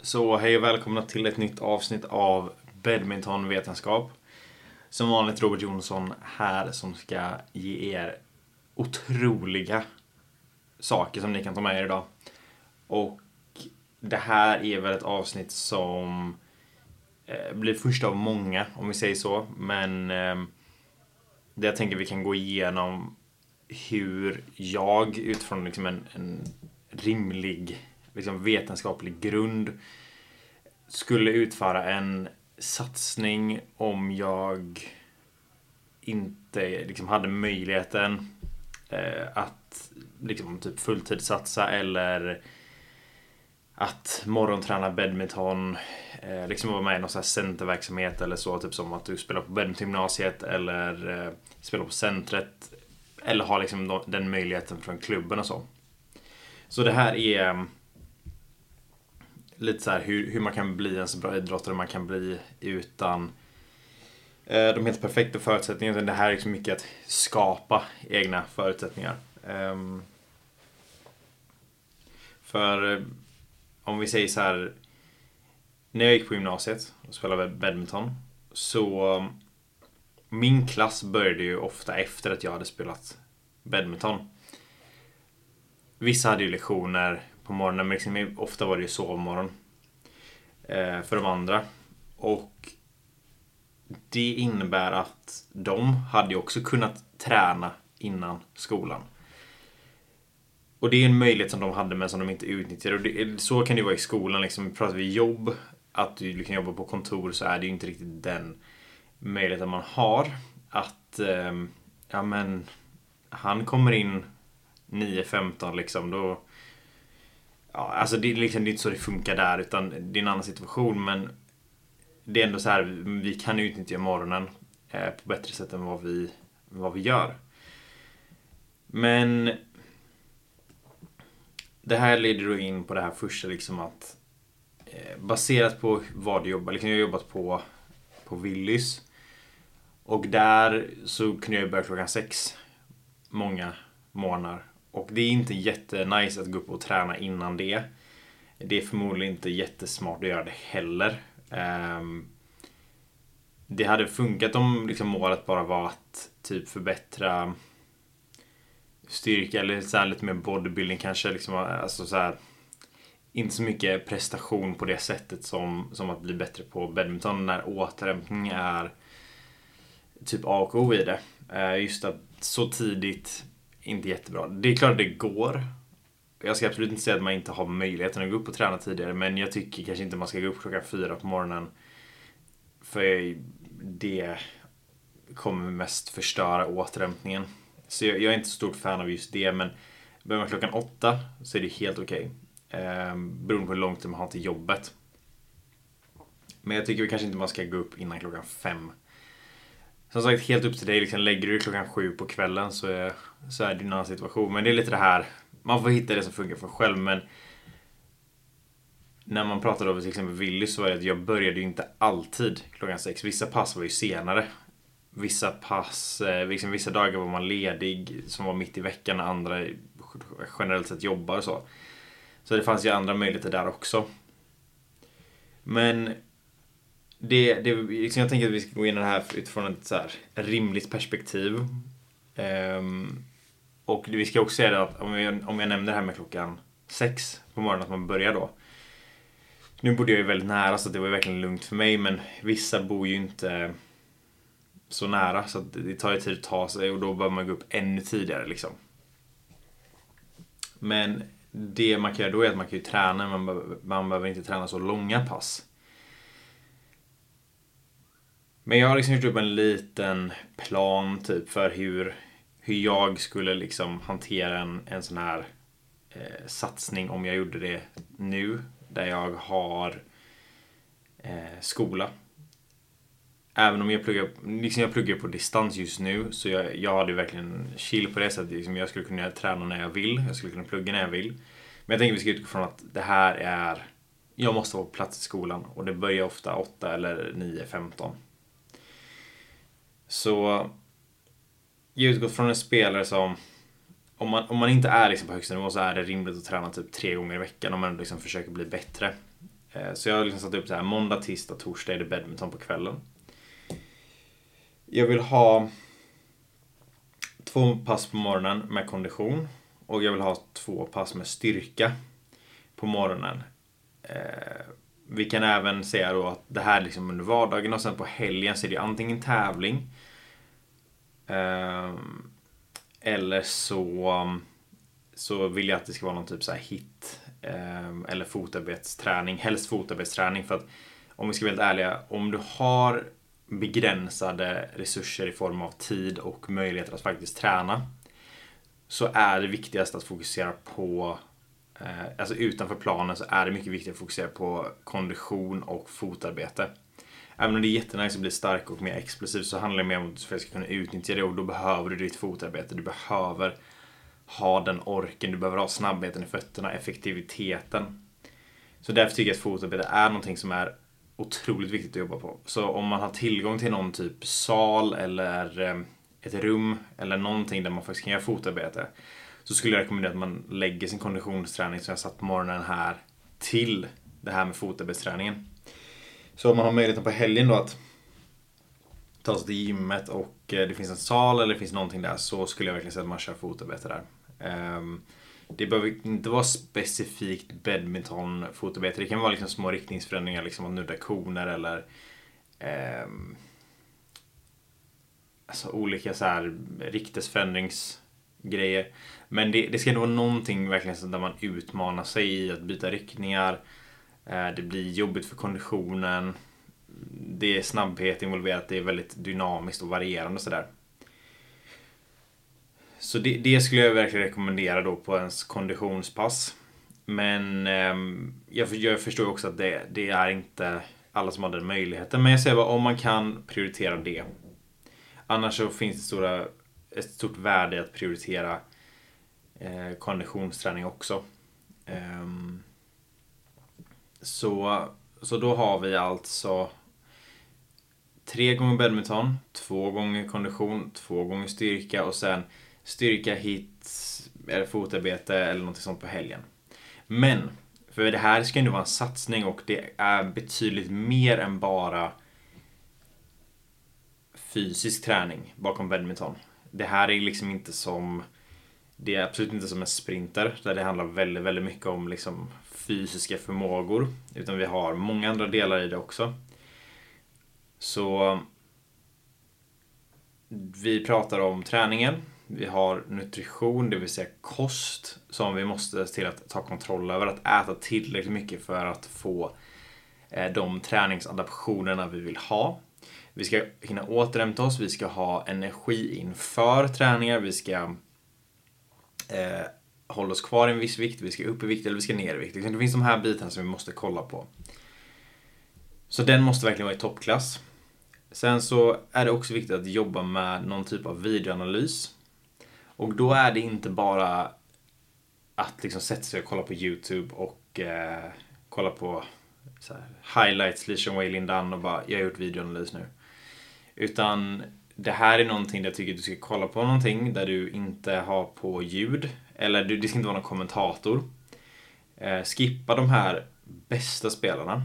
Så hej och välkomna till ett nytt avsnitt av Badmintonvetenskap. Som vanligt Robert Jonsson här som ska ge er otroliga saker som ni kan ta med er idag. Och det här är väl ett avsnitt som eh, blir första av många, om vi säger så. Men ehm, det jag tänker vi kan gå igenom hur jag utifrån liksom en, en rimlig liksom vetenskaplig grund skulle utföra en satsning om jag inte liksom hade möjligheten eh, att liksom typ fulltidssatsa eller att morgonträna badminton, eh, liksom vara med i någon sån här centerverksamhet eller så, typ som att du spelar på badmintongymnasiet eller eh, spelar på centret. Eller ha liksom den möjligheten från klubben och så. Så det här är lite så här hur, hur man kan bli en så bra idrottare man kan bli utan eh, de helt perfekta förutsättningarna. Det här är liksom mycket att skapa egna förutsättningar. Um, för eh, om vi säger så här. När jag gick på gymnasiet och spelade badminton. Så min klass började ju ofta efter att jag hade spelat badminton. Vissa hade ju lektioner på morgonen. Men liksom, ofta var det ju sovmorgon. Eh, för de andra. Och det innebär att de hade ju också kunnat träna innan skolan. Och det är en möjlighet som de hade men som de inte utnyttjade. Och det, så kan det ju vara i skolan. Liksom, pratar vi jobb, att du kan jobba på kontor så är det ju inte riktigt den möjligheten man har. Att, eh, ja men, han kommer in 9.15 liksom. Då, Ja, alltså det är, liksom, det är inte så det funkar där utan det är en annan situation men det är ändå så här, vi kan utnyttja morgonen eh, på bättre sätt än vad vi, vad vi gör. Men det här leder då in på det här första liksom att eh, baserat på vad du jobbar, liksom jag har jobbat på, på Willys och där så kunde jag börja klockan sex många månader och det är inte jättenice att gå upp och träna innan det. Det är förmodligen inte jättesmart att göra det heller. Ehm, det hade funkat om liksom målet bara var att typ förbättra styrka eller så lite mer bodybuilding kanske. Liksom, alltså så här, inte så mycket prestation på det sättet som, som att bli bättre på badminton när återhämtning är typ A och O i det. Eh, just att så tidigt inte jättebra. Det är klart att det går. Jag ska absolut inte säga att man inte har möjligheten att gå upp och träna tidigare, men jag tycker kanske inte man ska gå upp klockan fyra på morgonen. För det kommer mest förstöra återhämtningen. Så jag, jag är inte så stort fan av just det, men börjar man klockan åtta så är det helt okej. Okay. Eh, beroende på hur lång tid man har till jobbet. Men jag tycker kanske inte man ska gå upp innan klockan fem. Som sagt, helt upp till dig. Liksom, lägger du klockan sju på kvällen så är, så är det en annan situation. Men det är lite det här, man får hitta det som funkar för själv. Men när man pratade om till exempel Willy så var det att jag började ju inte alltid klockan sex. Vissa pass var ju senare. Vissa pass, eh, liksom, vissa dagar var man ledig som var mitt i veckan, andra generellt sett jobbar och så. Så det fanns ju andra möjligheter där också. Men det, det, liksom jag tänker att vi ska gå in i det här utifrån ett så här rimligt perspektiv. Um, och vi ska också säga det att om jag, om jag nämner det här med klockan sex på morgonen, att man börjar då. Nu bodde jag ju väldigt nära så det var verkligen lugnt för mig men vissa bor ju inte så nära så det tar ju tid att ta sig och då behöver man gå upp ännu tidigare liksom. Men det man kan göra då är att man kan ju träna, men man behöver inte träna så långa pass. Men jag har liksom gjort upp en liten plan typ för hur, hur jag skulle liksom hantera en, en sån här eh, satsning om jag gjorde det nu. Där jag har eh, skola. Även om jag pluggar, liksom jag pluggar på distans just nu så jag, jag hade verkligen chill på det sättet. Liksom jag skulle kunna träna när jag vill. Jag skulle kunna plugga när jag vill. Men jag tänker att vi ska utgå från att det här är jag måste vara på plats i skolan och det börjar ofta 8 eller 9, 15. Så jag utgår från en spelare som om man, om man inte är liksom på högsta nivå så är det rimligt att träna typ tre gånger i veckan om man liksom försöker bli bättre. Eh, så jag har liksom satt upp så här måndag, tisdag, torsdag är det badminton på kvällen. Jag vill ha två pass på morgonen med kondition och jag vill ha två pass med styrka på morgonen. Eh, vi kan även säga då att det här är liksom under vardagen och sen på helgen så är det antingen tävling Ehm, eller så, så vill jag att det ska vara någon typ så här hit ehm, eller fotarbetsträning, helst fotarbetsträning för att om vi ska vara helt ärliga, om du har begränsade resurser i form av tid och möjligheter att faktiskt träna så är det viktigast att fokusera på eh, Alltså utanför planen så är det mycket viktigt att fokusera på kondition och fotarbete. Även om det är jättenice att bli stark och mer explosiv så handlar det mer om att du ska kunna utnyttja det och då behöver du ditt fotarbete. Du behöver ha den orken, du behöver ha snabbheten i fötterna, effektiviteten. Så därför tycker jag att fotarbete är någonting som är otroligt viktigt att jobba på. Så om man har tillgång till någon typ sal eller eh, ett rum eller någonting där man faktiskt kan göra fotarbete. Så skulle jag rekommendera att man lägger sin konditionsträning som jag satt på morgonen här till det här med fotarbetsträningen. Så om man har möjligheten på helgen då att ta sig till gymmet och eh, det finns en sal eller det finns någonting där så skulle jag verkligen säga att man kör fotarbete där. Ehm, det behöver inte vara specifikt badminton fotarbete. Det kan vara liksom små riktningsförändringar, liksom att nudda koner eller eh, alltså olika så här riktesförändringsgrejer. Men det, det ska ändå vara någonting verkligen där man utmanar sig i att byta riktningar. Eh, det blir jobbigt för konditionen. Det är snabbhet involverat, det är väldigt dynamiskt och varierande sådär. Så det, det, skulle jag verkligen rekommendera då på ens konditionspass. Men eh, jag, jag, förstår också att det, det, är inte alla som har den möjligheten. Men jag säger bara om man kan prioritera det. Annars så finns det stora, ett stort värde i att prioritera eh, konditionsträning också. Eh, så, så då har vi alltså tre gånger badminton, två gånger kondition, två gånger styrka och sen styrka, hit, eller fotarbete eller något sånt på helgen. Men, för det här ska ju vara en satsning och det är betydligt mer än bara fysisk träning bakom badminton. Det här är liksom inte som det är absolut inte som en sprinter där det handlar väldigt, väldigt mycket om liksom fysiska förmågor. Utan vi har många andra delar i det också. Så vi pratar om träningen, vi har nutrition, det vill säga kost, som vi måste se till att ta kontroll över. Att äta tillräckligt mycket för att få eh, de träningsadaptionerna vi vill ha. Vi ska hinna återhämta oss, vi ska ha energi inför träningar, vi ska eh, hålla oss kvar i en viss vikt, vi ska upp i vikt eller vi ska ner i vikt. Det finns de här bitarna som vi måste kolla på. Så den måste verkligen vara i toppklass. Sen så är det också viktigt att jobba med någon typ av videoanalys. Och då är det inte bara att liksom sätta sig och kolla på YouTube och eh, kolla på så här, highlights, Lishan Way Lindan och bara jag har gjort videoanalys nu. Utan det här är någonting där jag tycker du ska kolla på någonting där du inte har på ljud. Eller det ska inte vara någon kommentator. Eh, skippa de här bästa spelarna.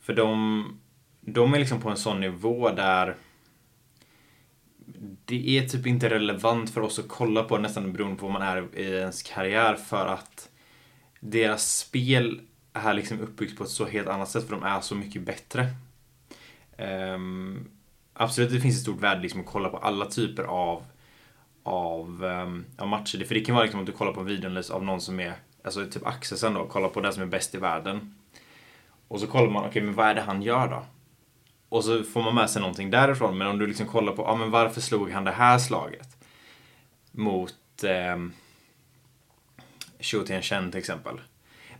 För de, de är liksom på en sån nivå där det är typ inte relevant för oss att kolla på nästan beroende på vad man är i ens karriär för att deras spel är liksom uppbyggt på ett så helt annat sätt för de är så mycket bättre. Um, absolut, det finns ett stort värde liksom att kolla på alla typer av, av, um, av matcher. För det kan vara liksom att du kollar på en videoanalys av någon som är, alltså typ Axelsen då, kollar på den som är bäst i världen. Och så kollar man, okej okay, men vad är det han gör då? Och så får man med sig någonting därifrån. Men om du liksom kollar på, ja men varför slog han det här slaget? Mot eh, Xiu Chen till exempel.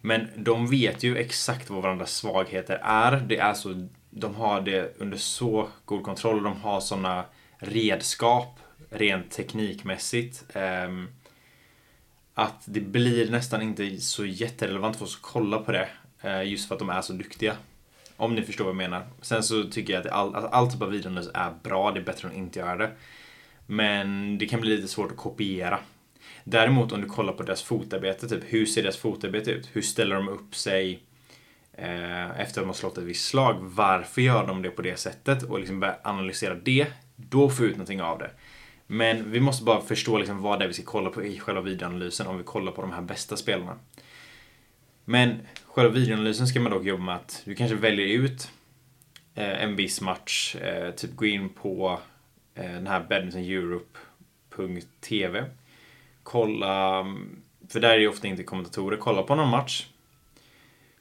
Men de vet ju exakt vad varandras svagheter är. Det är så, de har det under så god kontroll. De har sådana redskap rent teknikmässigt. Eh, att det blir nästan inte så jätterelevant för oss att kolla på det. Eh, just för att de är så duktiga. Om ni förstår vad jag menar. Sen så tycker jag att all, alltså all typ av videonus är bra, det är bättre än att inte göra det. Men det kan bli lite svårt att kopiera. Däremot om du kollar på deras fotarbete, typ hur ser deras fotarbete ut? Hur ställer de upp sig? eh, efter att de har slått ett visst slag. Varför gör de det på det sättet? Och liksom börja analysera det. Då får vi ut någonting av det. Men vi måste bara förstå liksom vad det är vi ska kolla på i själva videoanalysen om vi kollar på de här bästa spelarna. Men själva videoanalysen ska man dock jobba med att du kanske väljer ut eh, en viss match, eh, typ gå in på eh, den här badmintoneurope.tv. Kolla, för där är det ofta inte kommentatorer, kolla på någon match.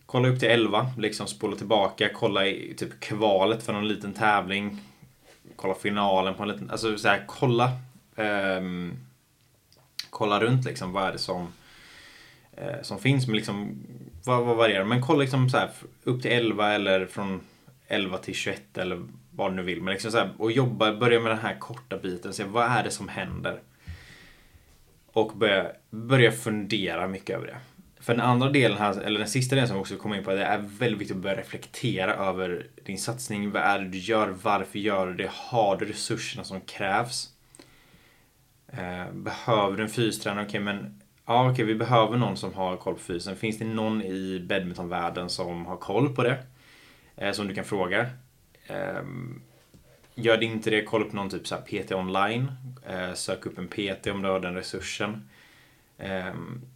Kolla upp till 11, liksom spola tillbaka, kolla i typ kvalet för någon liten tävling. Kolla finalen på en liten, alltså så här, kolla. Um, kolla runt liksom, vad är det som uh, som finns. Men liksom, vad, vad varierar Men kolla liksom så här, upp till 11 eller från 11 till 21 eller vad du nu vill. Men liksom så här, och jobba, börja med den här korta biten. Se vad är det som händer? Och börja, börja fundera mycket över det. För den andra delen här, eller den sista delen som vi också kommer in på, det är väldigt viktigt att börja reflektera över din satsning. Vad är det du gör? Varför gör du det? Har du resurserna som krävs? Eh, behöver du en fystränare? Okej, okay, men ja, okej, okay, vi behöver någon som har koll på fysen. Finns det någon i badmintonvärlden som har koll på det? Eh, som du kan fråga. Ehm, gör det inte det, kolla upp någon typ så PT online. Eh, sök upp en PT om du har den resursen. Eh,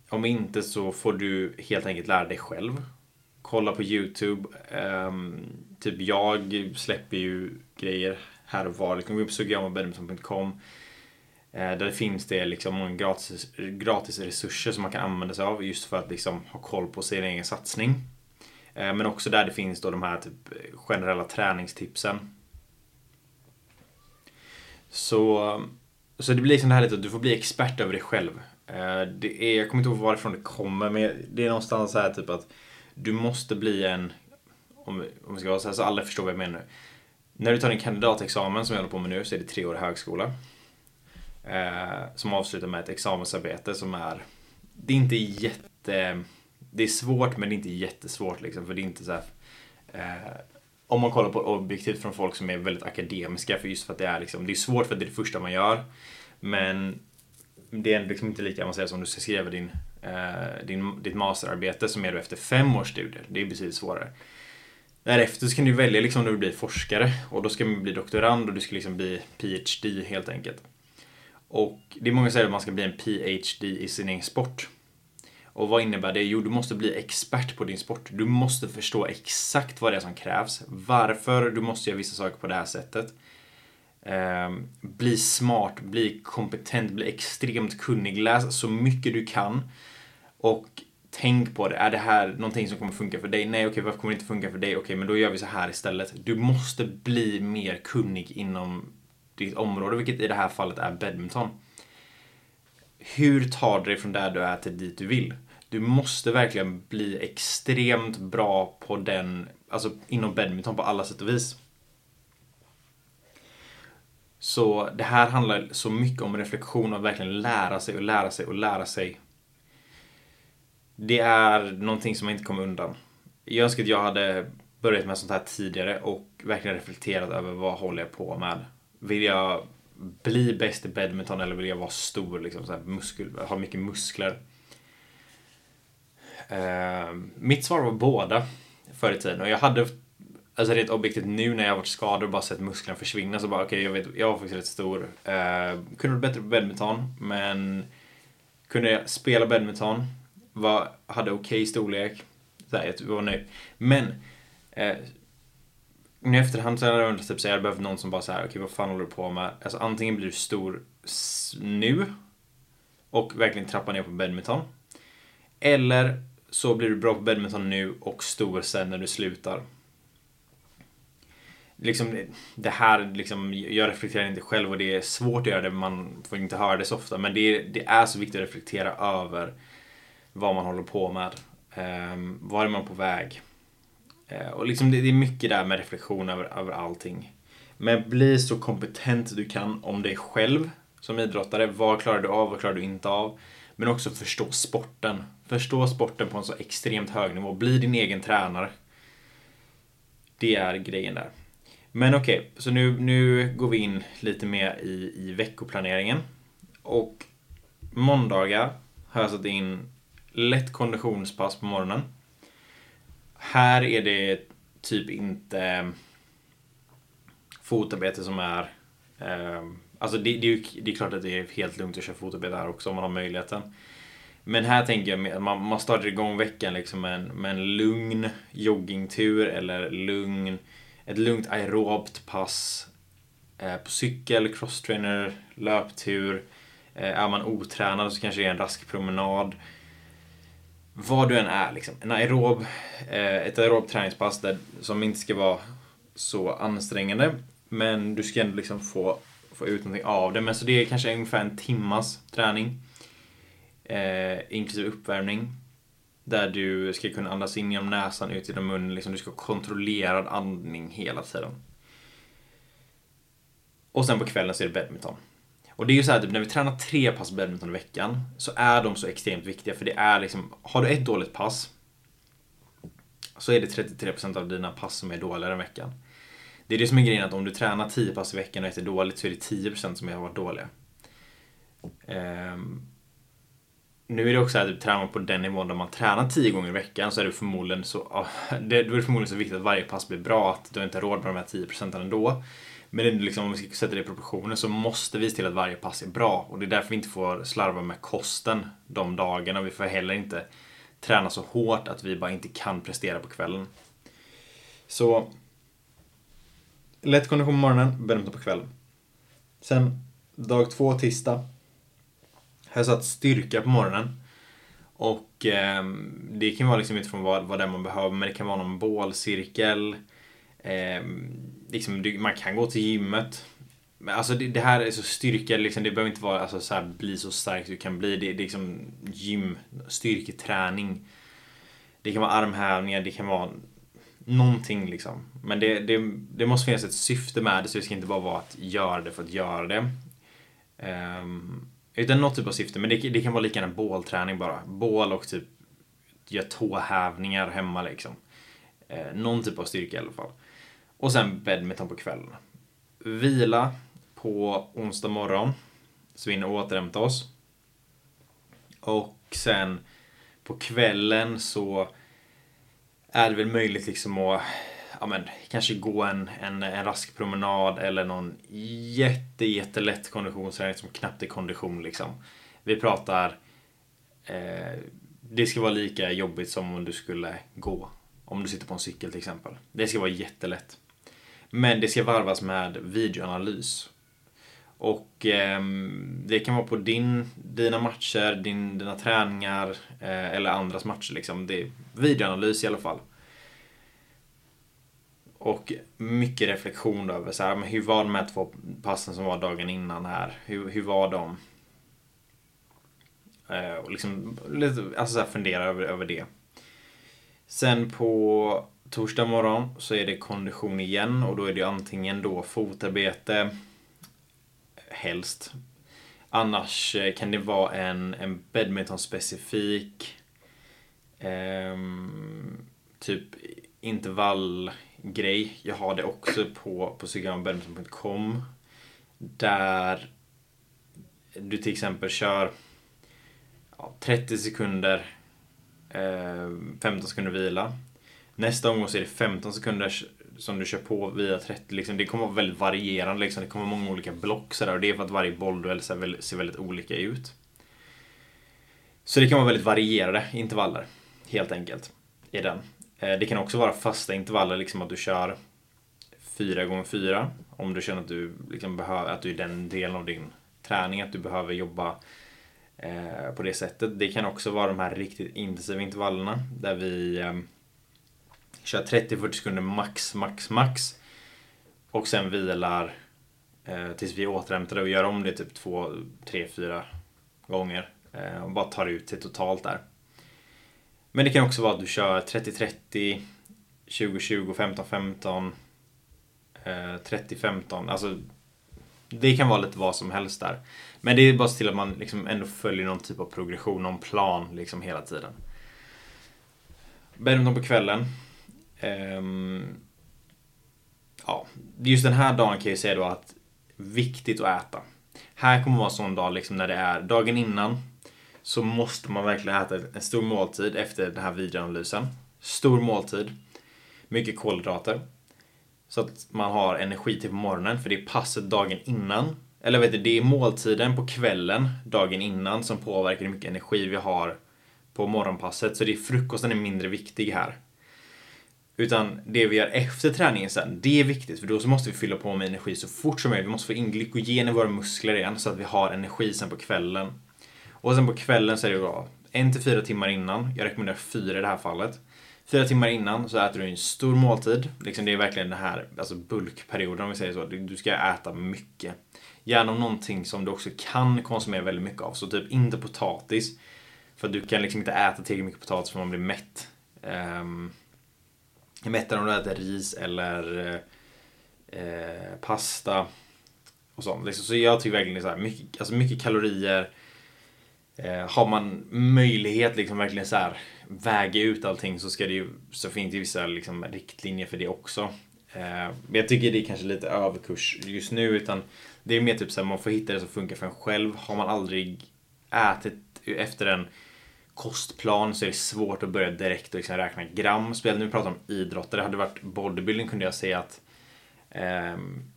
om inte så får du helt enkelt lära dig själv. Kolla på YouTube. Ehm, typ jag släpper ju grejer här och var. Liksom gå in på sugiyamabadminton.com Eh, där finns det liksom många gratis, gratis resurser som man kan använda sig av just för att liksom ha koll på sin egen satsning. Eh, men också där det finns då de här typ generella träningstipsen. Så, så det blir liksom det här lite att du får bli expert över dig själv. Eh, det är, jag kommer inte ihåg varifrån det kommer men det är någonstans så här typ att du måste bli en, om, om vi ska vara så här så alla förstår vad jag menar. nu. När du tar en kandidatexamen som jag håller på med nu så är det tre år i högskola. Eh, som avslutar med ett examensarbete som är... Det är inte jätte... Det är svårt men det är inte jättesvårt liksom för det är inte så här, eh, Om man kollar på objektivt från folk som är väldigt akademiska för just för att det är liksom, det är svårt för att det är det första man gör. Men det är liksom inte lika avancerat som du ska skriva din, eh, din, ditt masterarbete som är då efter fem års studier. Det är betydligt svårare. Därefter så kan du välja liksom när du blir forskare och då ska man bli doktorand och du ska liksom bli PhD helt enkelt. Och det är många som säger att man ska bli en PhD i sin egen sport. Och vad innebär det? Jo, du måste bli expert på din sport. Du måste förstå exakt vad det är som krävs. Varför du måste göra vissa saker på det här sättet. Eh, bli smart, bli kompetent, bli extremt kunnig. Läs så mycket du kan. Och tänk på det. Är det här någonting som kommer funka för dig? Nej, okej, varför kommer det inte funka för dig? Okej, men då gör vi så här istället. Du måste bli mer kunnig inom ditt område, vilket i det här fallet är badminton. Hur tar du dig från där du är till dit du vill? Du måste verkligen bli extremt bra på den, alltså inom badminton på alla sätt och vis. Så det här handlar så mycket om reflektion och verkligen lära sig och lära sig och lära sig. Det är någonting som man inte kommer undan. Jag önskar att jag hade börjat med sånt här tidigare och verkligen reflekterat över vad håller jag på med. Vill jag bli bäst i badminton eller vill jag vara stor, liksom, så här, muskel, ha mycket muskler? Uh, mitt svar var båda förr i tiden och jag hade Alltså rent objektivt nu när jag har varit skadad och bara sett musklerna försvinna så bara okej, okay, jag vet, jag var faktiskt rätt stor. Uh, kunde varit bättre på badminton, men kunde jag spela badminton, var, hade okej okay storlek, så här, jag typ var nöjd. Men uh, i efterhand så hade jag undrat, typ, så jag hade behövt någon som bara säger okej okay, vad fan håller du på med? Alltså antingen blir du stor nu och verkligen trappar ner på badminton. Eller så blir du bra på badminton nu och stor sen när du slutar. Liksom, det här, liksom, jag reflekterar inte själv och det är svårt att göra det, man får inte höra det så ofta. Men det är, det är så viktigt att reflektera över vad man håller på med. Um, var är man på väg? Uh, och liksom det, det är mycket där med reflektion över, över allting. Men bli så kompetent du kan om dig själv som idrottare. Vad klarar du av, vad klarar du inte av? Men också förstå sporten. Förstå sporten på en så extremt hög nivå. Bli din egen tränare. Det är grejen där. Men okej, okay, så nu, nu går vi in lite mer i, i veckoplaneringen. Och måndagar har jag satt in lätt konditionspass på morgonen Här är det typ inte eh, fotarbete som är... Eh, alltså det, det, är ju, det är klart att det är helt lugnt att köra fotarbete här också om man har möjligheten. Men här tänker jag att man, man startar igång veckan liksom med en, med en lugn joggingtur eller lugn, ett lugnt aerobt pass eh, på cykel, crosstrainer, löptur. Eh, är man otränad så kanske det är en rask promenad. Vad du än är liksom. En aerob, eh, ett aerob träningspass där, som inte ska vara så ansträngande. Men du ska ändå liksom få, få ut någonting av det. Men så det är kanske ungefär en timmas träning. Eh, inklusive uppvärmning. Där du ska kunna andas in genom näsan, ut genom munnen. Liksom, du ska ha kontrollerad andning hela tiden. Och sen på kvällen så är det badminton. Och det är ju så här, typ, när vi tränar tre pass badminton i veckan så är de så extremt viktiga för det är liksom, har du ett dåligt pass så är det 33% av dina pass som är dåliga den veckan. Det är det som är grejen att om du tränar 10 pass i veckan och ett är dåligt så är det 10% som har varit dåliga. Um, nu är det också att typ, att tränar man på den nivån där man tränar 10 gånger i veckan så är det förmodligen så, det, då är det förmodligen så viktigt att varje pass blir bra att du inte har råd med de här 10 procenten ändå. Men det liksom, om vi ska sätta det i proportioner så måste vi se till att varje pass är bra. Och det är därför vi inte får slarva med kosten de dagarna. Vi får heller inte träna så hårt att vi bara inte kan prestera på kvällen. Så lätt kondition på morgonen, bedömt på kvällen. Sen dag två, tisdag. Här satt styrka på morgonen. Och eh, det kan vara liksom utifrån vad, vad det är man behöver, men det kan vara någon bålcirkel. Eh, liksom, man kan gå till gymmet. Men alltså det, det här är så styrka, liksom, det behöver inte vara alltså, så här, bli så stark du kan bli. Det, det är liksom gym, styrketräning. Det kan vara armhävningar, det kan vara någonting liksom. Men det, det, det måste finnas ett syfte med det, så det ska inte bara vara att göra det för att göra det. Um, utan något typ av syfte, men det, det kan vara lika gärna bålträning bara. Bål och typ göra tåhävningar hemma liksom. Eh, någon typ av styrka i alla fall. Och sen badminton på kvällen. Vila på onsdag morgon. Så vi hinner återhämta oss. Och sen på kvällen så är det väl möjligt liksom att ja, men, kanske gå en, en, en rask promenad eller någon jätte, jättelätt konditionsträning som knappt är kondition liksom. Vi pratar eh, det ska vara lika jobbigt som om du skulle gå. Om du sitter på en cykel till exempel. Det ska vara jättelätt. Men det ska varvas med videoanalys. Och eh, det kan vara på din, dina matcher, din, dina träningar eh, eller andras matcher. Liksom. Det är videoanalys i alla fall. Och mycket reflektion över så här, men hur var de här två passen som var dagen innan här? Hur, hur var de? Eh, och liksom lite, alltså så här, fundera över, över det. Sen på torsdag morgon så är det kondition igen och då är det antingen då fotarbete helst. Annars eh, kan det vara en, en badmintonspecifik eh, typ grej. Jag har det också på, på psykogrambadminton.com där du till exempel kör ja, 30 sekunder, eh, 15 sekunder vila. Nästa omgång så är det 15 sekunder som du kör på via 30. Liksom, det kommer vara väldigt varierande. Liksom. Det kommer vara många olika block. Så där, och det är för att varje bollduell ser väldigt, ser väldigt olika ut. Så det kan vara väldigt varierade intervaller. Helt enkelt. I den. Eh, det kan också vara fasta intervaller, liksom att du kör 4 gånger 4 Om du känner att du, liksom behöver, att du är den delen av din träning, att du behöver jobba eh, på det sättet. Det kan också vara de här riktigt intensiva intervallerna där vi eh, kör 30-40 sekunder max, max, max. Och sen vilar eh, tills vi är återhämtade och gör om det typ 2, 3, 4 gånger. Eh, och bara tar ut det totalt där. Men det kan också vara att du kör 30-30, 20-20, 15-15, 30-15. Alltså, det kan vara lite vad som helst där. Men det är bara så till att man liksom ändå följer någon typ av progression, någon plan liksom hela tiden. Badminton på kvällen. Um, ja, just den här dagen kan jag ju säga då att viktigt att äta. Här kommer vara en sån dag liksom när det är dagen innan så måste man verkligen äta en stor måltid efter den här videoanalysen. stor måltid, mycket kolhydrater. Så att man har energi till på morgonen, för det är passet dagen innan. Eller vet du, det är måltiden på kvällen dagen innan som påverkar hur mycket energi vi har på morgonpasset. Så det är frukosten är mindre viktig här. Utan det vi gör efter träningen sen, det är viktigt för då så måste vi fylla på med energi så fort som möjligt. Vi måste få in glykogen i våra muskler igen så att vi har energi sen på kvällen. Och sen på kvällen så är det bra, en till fyra timmar innan, jag rekommenderar fyra i det här fallet. Fyra timmar innan så äter du en stor måltid. Liksom det är verkligen den här alltså bulkperioden om vi säger så. Du ska äta mycket. Gärna någonting som du också kan konsumera väldigt mycket av. Så typ inte potatis. För du kan liksom inte äta tillräckligt mycket potatis för man blir mätt. Um, mättare om du äter ris eller eh, eh, pasta och sånt. Liksom, så jag tycker verkligen så här, mycket, alltså mycket kalorier. Eh, har man möjlighet liksom verkligen så här väga ut allting så ska det ju, så finns det vissa liksom riktlinjer för det också. Eh, men jag tycker det är kanske lite överkurs just nu utan det är mer typ så här, man får hitta det som funkar för en själv. Har man aldrig ätit efter en kostplan så är det svårt att börja direkt och liksom räkna gram. Speciellt nu vi pratar om idrottare. Hade det varit bodybuilding kunde jag säga att um,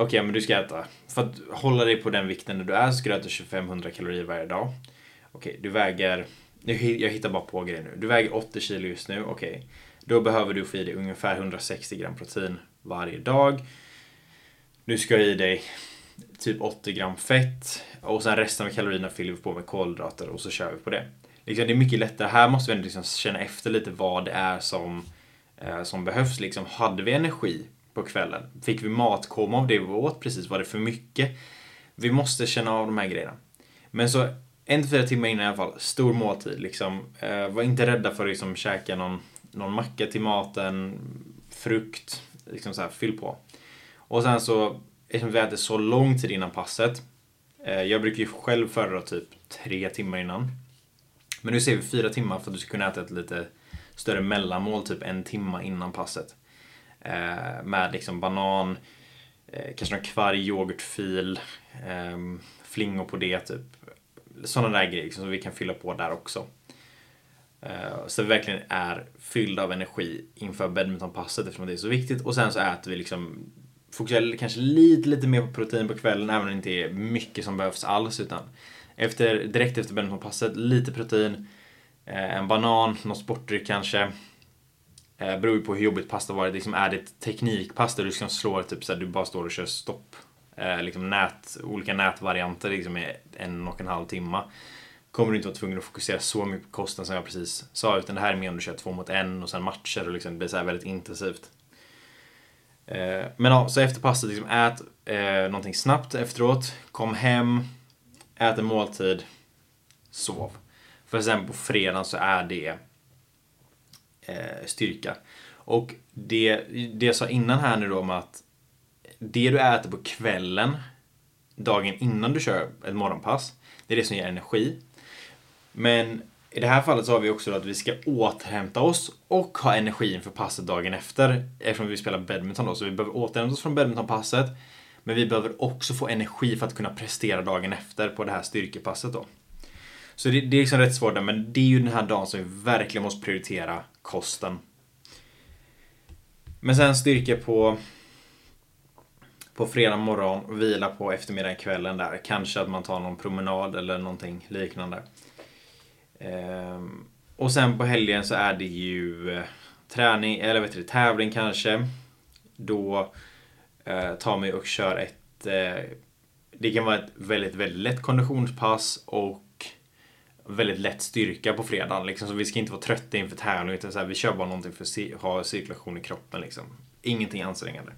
Okej, okay, men du ska äta. För att hålla dig på den vikten när du är så ska du äta 2500 kalorier varje dag. Okej, okay, du väger... Jag hittar bara på grejer nu. Du väger 80 kilo just nu. Okej. Okay. Då behöver du få i dig ungefär 160 gram protein varje dag. Nu ska jag i dig typ 80 gram fett och sen resten av kalorierna fyller vi på med kolhydrater och så kör vi på det liksom, det är mycket lättare. Här måste vi liksom känna efter lite vad det är som, eh, som behövs. Liksom, hade vi energi på kvällen? Fick vi matkoma av det vi åt precis? Var det för mycket? Vi måste känna av de här grejerna. Men så en till fyra timmar innan i alla fall, stor måltid. Liksom. Eh, var inte rädda för att liksom, käka någon, någon macka till maten, frukt, liksom så här, fyll på. Och sen så, eftersom vi äter så lång tid innan passet. Eh, jag brukar ju själv föredra typ tre timmar innan. Men nu ser vi fyra timmar för att du ska kunna äta ett lite större mellanmål, typ en timma innan passet. Eh, med liksom banan, eh, kanske någon kvarg, yoghurtfil, eh, flingor på det, typ. Sådana där grejer liksom, som vi kan fylla på där också. Eh, så vi verkligen är fyllda av energi inför badmintonpasset eftersom det är så viktigt. Och sen så äter vi liksom fokuserar kanske lite, lite mer på protein på kvällen även om det inte är mycket som behövs alls utan efter, direkt efter badmintonpasset, lite protein, eh, en banan, någon sportdryck kanske. Eh, beror ju på hur jobbigt pasta var. Liksom är det ett teknikpass där du ska slå typ så här, du bara står och kör stopp. Eh, liksom nät, olika nätvarianter liksom i en och en halv timma. Kommer du inte vara tvungen att fokusera så mycket på kosten som jag precis sa. Utan det här är mer om du kör två mot en och sen matcher och liksom, det blir så väldigt intensivt. Eh, men ja, så efter passet, liksom, ät eh, någonting snabbt efteråt. Kom hem, ät en måltid, sov. För sen på fredagen så är det eh, styrka. Och det, det jag sa innan här nu då om att det du äter på kvällen dagen innan du kör ett morgonpass, det är det som ger energi. Men i det här fallet så har vi också att vi ska återhämta oss och ha energi inför passet dagen efter. Eftersom vi spelar badminton då, så vi behöver återhämta oss från badmintonpasset. Men vi behöver också få energi för att kunna prestera dagen efter på det här styrkepasset då. Så det, det är liksom rätt svårt men det är ju den här dagen som vi verkligen måste prioritera kosten. Men sen styrka på på fredag morgon och vila på eftermiddagen kvällen där. Kanske att man tar någon promenad eller någonting liknande. Ehm, och sen på helgen så är det ju eh, träning, eller vet du, tävling kanske. Då eh, tar mig och kör ett... Eh, det kan vara ett väldigt, väldigt lätt konditionspass och väldigt lätt styrka på fredagen. Liksom. Så vi ska inte vara trötta inför tävling utan så här, vi kör bara någonting för att ha cirkulation i kroppen. Liksom. Ingenting ansträngande.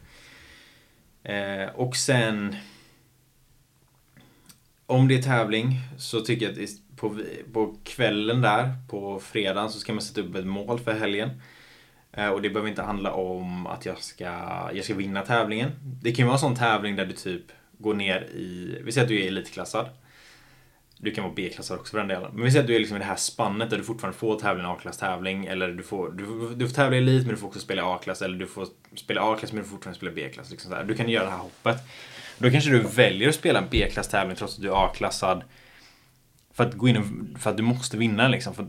Eh, och sen... Om det är tävling så tycker jag att på, på kvällen där, på fredagen, så ska man sätta upp ett mål för helgen. Eh, och det behöver inte handla om att jag ska, jag ska vinna tävlingen. Det kan ju vara en sån tävling där du typ går ner i, vi säger att du är elitklassad. Du kan vara B-klassad också för den delen. Men vi säger att du är liksom i det här spannet där du fortfarande får tävla en A-klass tävling. Eller du får, du, du får tävla i elit men du får också spela A-klass. Eller du får spela A-klass men du får fortfarande spela B-klass. Liksom du kan göra det här hoppet. Då kanske du väljer att spela en B-klass tävling trots att du är A-klassad. För att gå in och, för att du måste vinna liksom. För att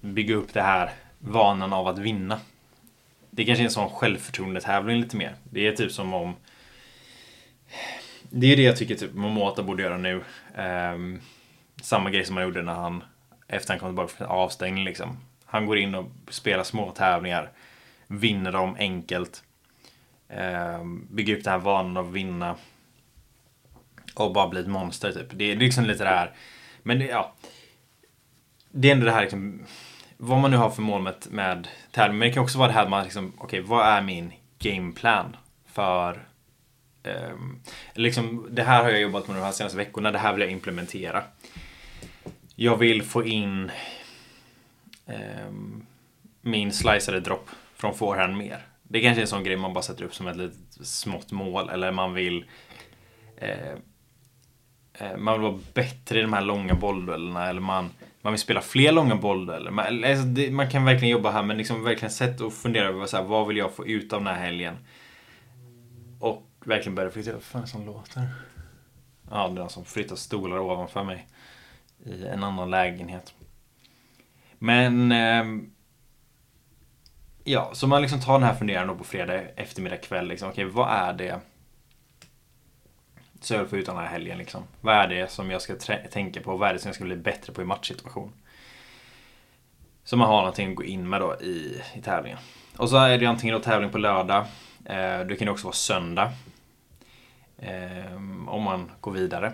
bygga upp det här vanan av att vinna. Det kanske är en sån självförtroendetävling lite mer. Det är typ som om det är det jag tycker typ Momota borde göra nu. Um, samma grej som han gjorde när han efter han kom tillbaka från avstängning liksom. Han går in och spelar små tävlingar. Vinner dem enkelt. eh, bygger upp den här vanan av att vinna. Och bara bli ett monster typ. Det är liksom lite det här. Men det, ja. Det är ändå det här liksom. Vad man nu har för mål med, med tävling. Men det kan också vara det här att man liksom. Okej, okay, vad är min gameplan? För Um, liksom, det här har jag jobbat med de här senaste veckorna. Det här vill jag implementera. Jag vill få in eh, min sliceade dropp från forehand mer. Det kanske är en sån grej man bara sätter upp som ett litet smått mål. Eller man vill eh, eh man vill vara bättre i de här långa bollduellerna. Eller man, man vill spela fler långa bolldueller. Man, alltså det, man kan verkligen jobba här men liksom verkligen sätt och fundera över så här, vad vill jag få ut av den här helgen. Och verkligen börja reflektera. Vad fan är det som låter? Ja, det är någon som flyttar stolar ovanför mig. I en annan lägenhet. Men... Eh, ja, så man liksom tar den här funderingen då på fredag eftermiddag kväll. Liksom, Okej, vad är det så jag får ut den här helgen liksom. Vad är det som jag ska tänka på? Vad är det som jag ska bli bättre på i matchsituation? Så man har någonting att gå in med då i, i tävlingen. Och så är det antingen då tävling på lördag. Eh, det kan också vara söndag. Eh, om man går vidare.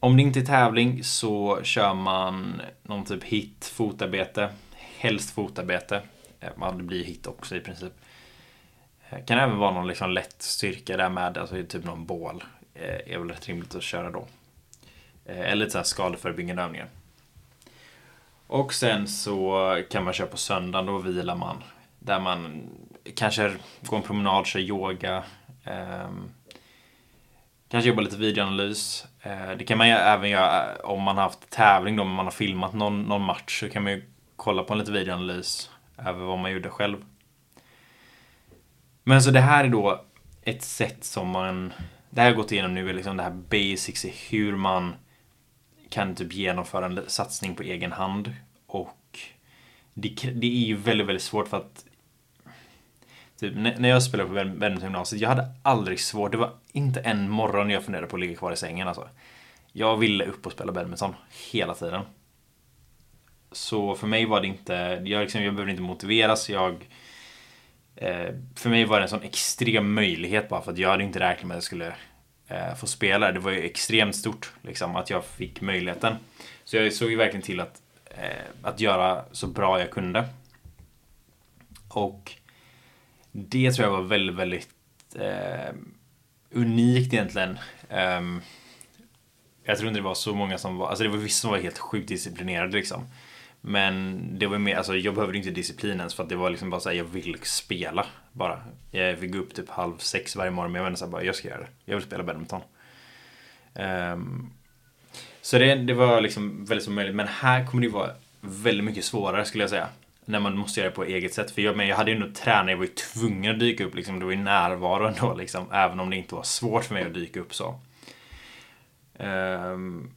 Om det inte är tävling så kör man någon typ hit, fotarbete, helst fotarbete. Eh, man blir hit också i princip. Det kan även vara någon liksom lätt styrka där med, alltså typ någon bål. Det är väl rätt rimligt att köra då. Eller lite skadeförebyggande övningar. Och sen så kan man köra på söndagen, då vilar man. Där man kanske går en promenad, kör yoga. Ehm, kanske jobba lite videoanalys. Eh, det kan man ju även göra eh, om man har haft tävling då, om man har filmat någon, någon match. Så kan man ju kolla på en liten videoanalys över vad man gjorde själv. Men så det här är då ett sätt som man... Det här har gått igenom nu, är liksom det här basics i hur man kan typ genomföra en satsning på egen hand. Och det, det är ju väldigt, väldigt svårt för att Typ, när jag spelade på Värmdögymnasiet, jag hade aldrig svårt. Det var inte en morgon jag funderade på att ligga kvar i sängen alltså. Jag ville upp och spela badminton hela tiden. Så för mig var det inte, jag, liksom, jag behövde inte motiveras. Jag, eh, för mig var det en sån extrem möjlighet bara för att jag hade inte räknat med att jag skulle eh, få spela. Det var ju extremt stort liksom, att jag fick möjligheten. Så jag såg ju verkligen till att, eh, att göra så bra jag kunde. Och det tror jag var väldigt, väldigt eh, unikt egentligen. Um, jag tror inte det var så många som var, alltså det var vissa som var helt sjukt disciplinerade liksom. Men det var mer, alltså jag behövde inte disciplin ens för att det var liksom bara såhär, jag vill spela bara. Jag fick gå upp typ halv sex varje morgon men jag var såhär bara, jag ska göra det. Jag vill spela badminton. Um, så det, det var liksom väldigt som möjligt. Men här kommer det vara väldigt mycket svårare skulle jag säga när man måste göra det på eget sätt. För jag, men jag hade ju ändå tränat, jag var ju tvungen att dyka upp liksom. Det var ju närvaro ändå liksom. Även om det inte var svårt för mig att dyka upp så. Um,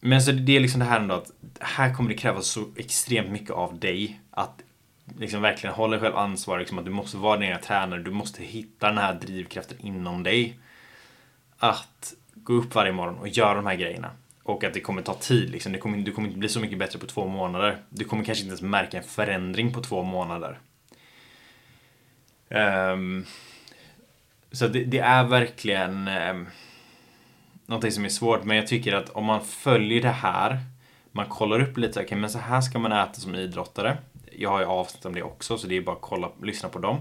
men så det är liksom det här ändå att här kommer det krävas så extremt mycket av dig. Att liksom verkligen hålla dig själv ansvarig. Liksom att du måste vara din egna tränare. Du måste hitta den här drivkraften inom dig. Att gå upp varje morgon och göra de här grejerna. Och att det kommer ta tid. Liksom. Det kommer, du kommer inte bli så mycket bättre på två månader. Du kommer kanske inte ens märka en förändring på två månader. Um, så det, det, är verkligen um, någonting som är svårt. Men jag tycker att om man följer det här. Man kollar upp lite, okej okay, men så här ska man äta som idrottare. Jag har ju avsnitt om det också, så det är bara att kolla, lyssna på dem.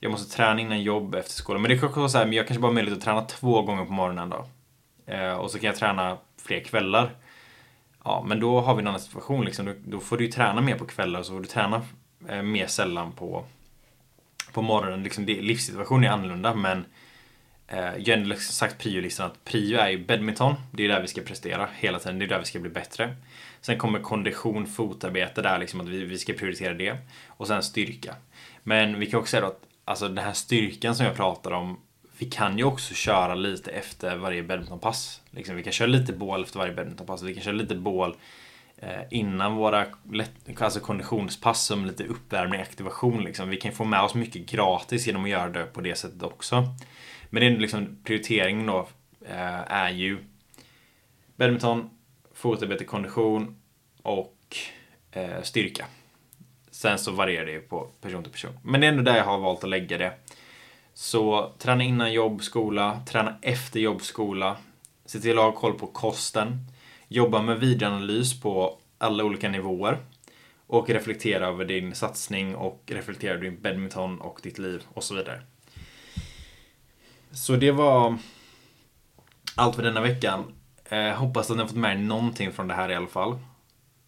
Jag måste träna innan jobb efter skolan. Men det kan också vara så här, men jag kanske bara har möjlighet att träna två gånger på morgonen då. Uh, och så kan jag träna fler kvällar. Ja, men då har vi en annan situation liksom. Då, då får du ju träna mer på kvällar och så får du träna eh, mer sällan på, på morgonen. Liksom det, livssituationen är annorlunda men eh, jag har liksom sagt priolistan att prio är ju badminton. Det är där vi ska prestera hela tiden. Det är där vi ska bli bättre. Sen kommer kondition, fotarbete där liksom att vi, vi ska prioritera det. Och sen styrka. Men vi kan också säga då att alltså den här styrkan som jag pratar om vi kan ju också köra lite efter varje badmintonpass. Liksom, vi kan köra lite bål efter varje badmintonpass. Vi kan köra lite bål eh, innan våra lätt, alltså konditionspass som lite uppvärmning aktivation. Liksom. Vi kan få med oss mycket gratis genom att göra det på det sättet också. Men det är liksom prioriteringen då eh, är ju badminton, fotarbete, kondition och eh, styrka. Sen så varierar det ju på person till person. Men det är ändå där jag har valt att lägga det. Så träna innan jobb, skola, träna efter jobb, skola. Se till att ha koll på kosten. Jobba med videoanalys på alla olika nivåer. Och reflektera över din satsning och reflektera över din badminton och ditt liv och så vidare. Så det var allt för denna veckan. Eh, hoppas att ni har fått med er någonting från det här i alla fall.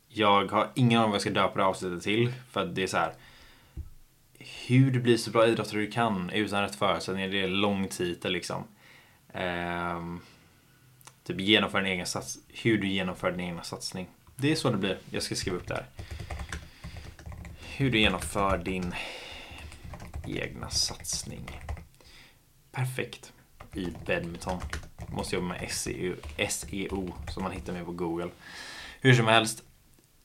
Jag har ingen aning om vad jag ska döpa det här avsnittet till. För att det är så här. Hur du blir så bra idrottare du kan utan rätt förutsättningar. Det är en lång titel liksom. Ehm, typ genomför din egen sats Hur du genomför din egna satsning. Det är så det blir. Jag ska skriva upp det här. Hur du genomför din egna satsning. Perfekt. I badminton. Måste jobba med SEO, SEO som man hittar med på Google. Hur som helst.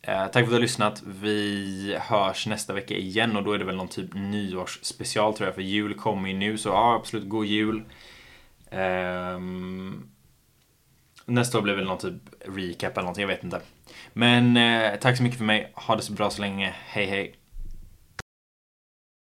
Eh, tack för att du har lyssnat. Vi hörs nästa vecka igen och då är det väl någon typ nyårsspecial tror jag. För jul kommer ju nu så ja, absolut god jul. Um, nästa år blir väl någon typ recap eller någonting, jag vet inte. Men eh, tack så mycket för mig. Ha det så bra så länge. Hej hej.